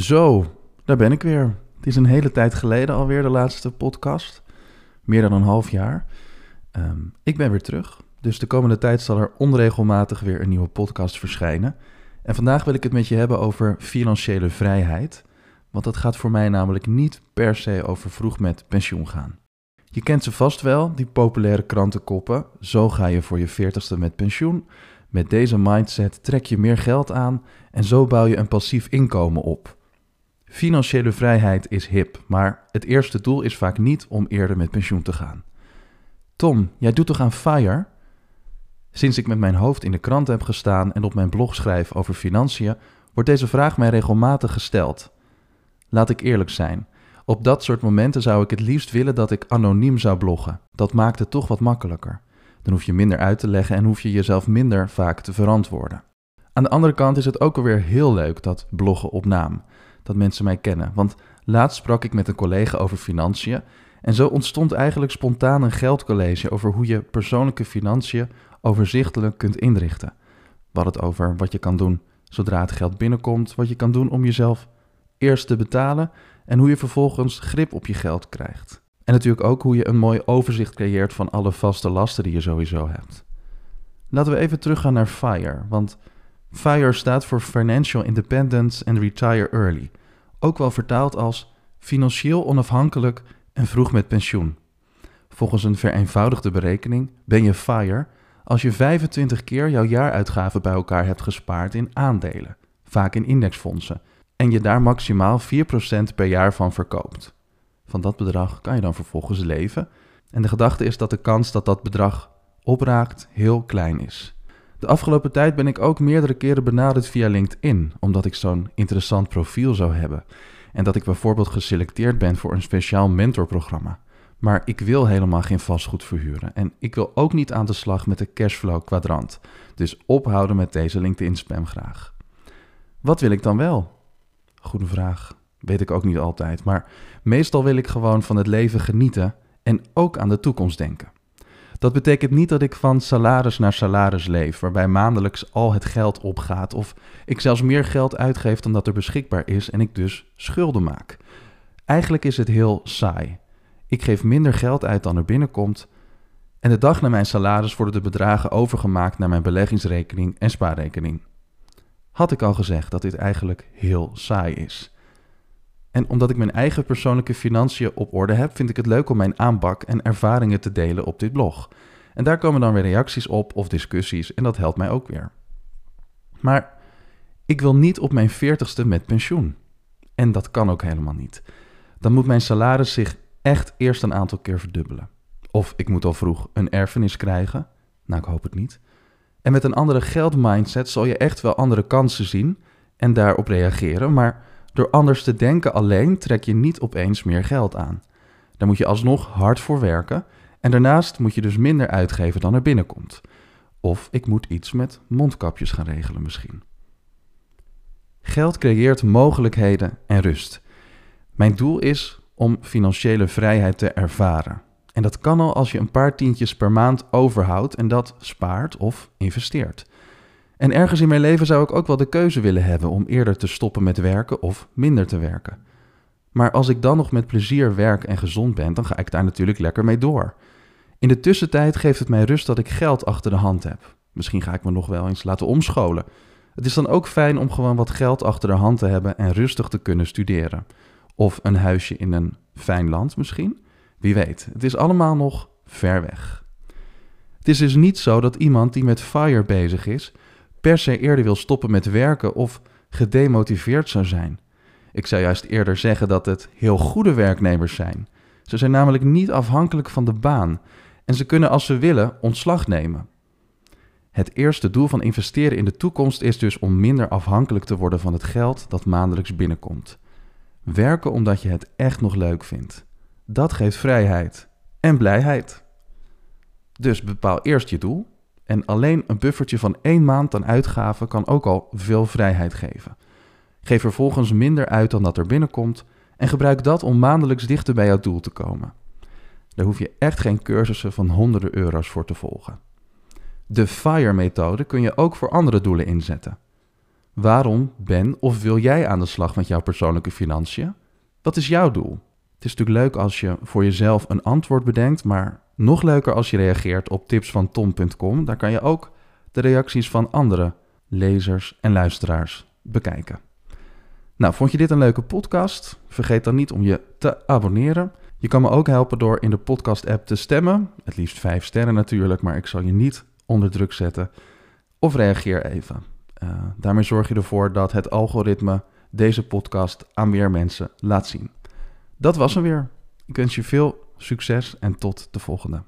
Zo, daar ben ik weer. Het is een hele tijd geleden alweer de laatste podcast. Meer dan een half jaar. Ehm, ik ben weer terug. Dus de komende tijd zal er onregelmatig weer een nieuwe podcast verschijnen. En vandaag wil ik het met je hebben over financiële vrijheid. Want dat gaat voor mij namelijk niet per se over vroeg met pensioen gaan. Je kent ze vast wel, die populaire krantenkoppen. Zo ga je voor je veertigste met pensioen. Met deze mindset trek je meer geld aan en zo bouw je een passief inkomen op. Financiële vrijheid is hip, maar het eerste doel is vaak niet om eerder met pensioen te gaan. Tom, jij doet toch aan FIRE? Sinds ik met mijn hoofd in de krant heb gestaan en op mijn blog schrijf over financiën, wordt deze vraag mij regelmatig gesteld. Laat ik eerlijk zijn. Op dat soort momenten zou ik het liefst willen dat ik anoniem zou bloggen. Dat maakt het toch wat makkelijker. Dan hoef je minder uit te leggen en hoef je jezelf minder vaak te verantwoorden. Aan de andere kant is het ook alweer heel leuk dat bloggen op naam dat mensen mij kennen. Want laatst sprak ik met een collega over financiën. En zo ontstond eigenlijk spontaan een geldcollege over hoe je persoonlijke financiën overzichtelijk kunt inrichten. Hadden het over wat je kan doen zodra het geld binnenkomt, wat je kan doen om jezelf eerst te betalen en hoe je vervolgens grip op je geld krijgt. En natuurlijk ook hoe je een mooi overzicht creëert van alle vaste lasten die je sowieso hebt. Laten we even teruggaan naar FIRE, want FIRE staat voor Financial Independence and Retire Early, ook wel vertaald als financieel onafhankelijk en vroeg met pensioen. Volgens een vereenvoudigde berekening ben je FIRE als je 25 keer jouw jaaruitgaven bij elkaar hebt gespaard in aandelen, vaak in indexfondsen, en je daar maximaal 4% per jaar van verkoopt. Van dat bedrag kan je dan vervolgens leven. En de gedachte is dat de kans dat dat bedrag opraakt heel klein is. De afgelopen tijd ben ik ook meerdere keren benaderd via LinkedIn, omdat ik zo'n interessant profiel zou hebben. En dat ik bijvoorbeeld geselecteerd ben voor een speciaal mentorprogramma. Maar ik wil helemaal geen vastgoed verhuren. En ik wil ook niet aan de slag met de cashflow kwadrant. Dus ophouden met deze LinkedIn spam graag. Wat wil ik dan wel? Goede vraag. Weet ik ook niet altijd. Maar meestal wil ik gewoon van het leven genieten en ook aan de toekomst denken. Dat betekent niet dat ik van salaris naar salaris leef, waarbij maandelijks al het geld opgaat of ik zelfs meer geld uitgeef dan dat er beschikbaar is en ik dus schulden maak. Eigenlijk is het heel saai. Ik geef minder geld uit dan er binnenkomt en de dag na mijn salaris worden de bedragen overgemaakt naar mijn beleggingsrekening en spaarrekening. Had ik al gezegd dat dit eigenlijk heel saai is. En omdat ik mijn eigen persoonlijke financiën op orde heb, vind ik het leuk om mijn aanpak en ervaringen te delen op dit blog. En daar komen dan weer reacties op of discussies en dat helpt mij ook weer. Maar ik wil niet op mijn veertigste met pensioen. En dat kan ook helemaal niet. Dan moet mijn salaris zich echt eerst een aantal keer verdubbelen. Of ik moet al vroeg een erfenis krijgen. Nou, ik hoop het niet. En met een andere geldmindset zal je echt wel andere kansen zien en daarop reageren, maar door anders te denken alleen trek je niet opeens meer geld aan. Daar moet je alsnog hard voor werken en daarnaast moet je dus minder uitgeven dan er binnenkomt. Of ik moet iets met mondkapjes gaan regelen misschien. Geld creëert mogelijkheden en rust. Mijn doel is om financiële vrijheid te ervaren. En dat kan al als je een paar tientjes per maand overhoudt en dat spaart of investeert. En ergens in mijn leven zou ik ook wel de keuze willen hebben om eerder te stoppen met werken of minder te werken. Maar als ik dan nog met plezier werk en gezond ben, dan ga ik daar natuurlijk lekker mee door. In de tussentijd geeft het mij rust dat ik geld achter de hand heb. Misschien ga ik me nog wel eens laten omscholen. Het is dan ook fijn om gewoon wat geld achter de hand te hebben en rustig te kunnen studeren. Of een huisje in een fijn land misschien. Wie weet, het is allemaal nog ver weg. Het is dus niet zo dat iemand die met FIRE bezig is, per se eerder wil stoppen met werken of gedemotiveerd zou zijn. Ik zou juist eerder zeggen dat het heel goede werknemers zijn. Ze zijn namelijk niet afhankelijk van de baan en ze kunnen als ze willen ontslag nemen. Het eerste doel van investeren in de toekomst is dus om minder afhankelijk te worden van het geld dat maandelijks binnenkomt. Werken omdat je het echt nog leuk vindt. Dat geeft vrijheid en blijheid. Dus bepaal eerst je doel en alleen een buffertje van één maand aan uitgaven kan ook al veel vrijheid geven. Geef vervolgens minder uit dan dat er binnenkomt en gebruik dat om maandelijks dichter bij jouw doel te komen. Daar hoef je echt geen cursussen van honderden euro's voor te volgen. De FIRE-methode kun je ook voor andere doelen inzetten. Waarom ben of wil jij aan de slag met jouw persoonlijke financiën? Wat is jouw doel? Het is natuurlijk leuk als je voor jezelf een antwoord bedenkt, maar nog leuker als je reageert op tips van tom.com. Daar kan je ook de reacties van andere lezers en luisteraars bekijken. Nou, vond je dit een leuke podcast? Vergeet dan niet om je te abonneren. Je kan me ook helpen door in de podcast-app te stemmen. Het liefst vijf sterren natuurlijk, maar ik zal je niet onder druk zetten. Of reageer even. Uh, daarmee zorg je ervoor dat het algoritme deze podcast aan meer mensen laat zien. Dat was hem weer. Ik wens je veel succes en tot de volgende.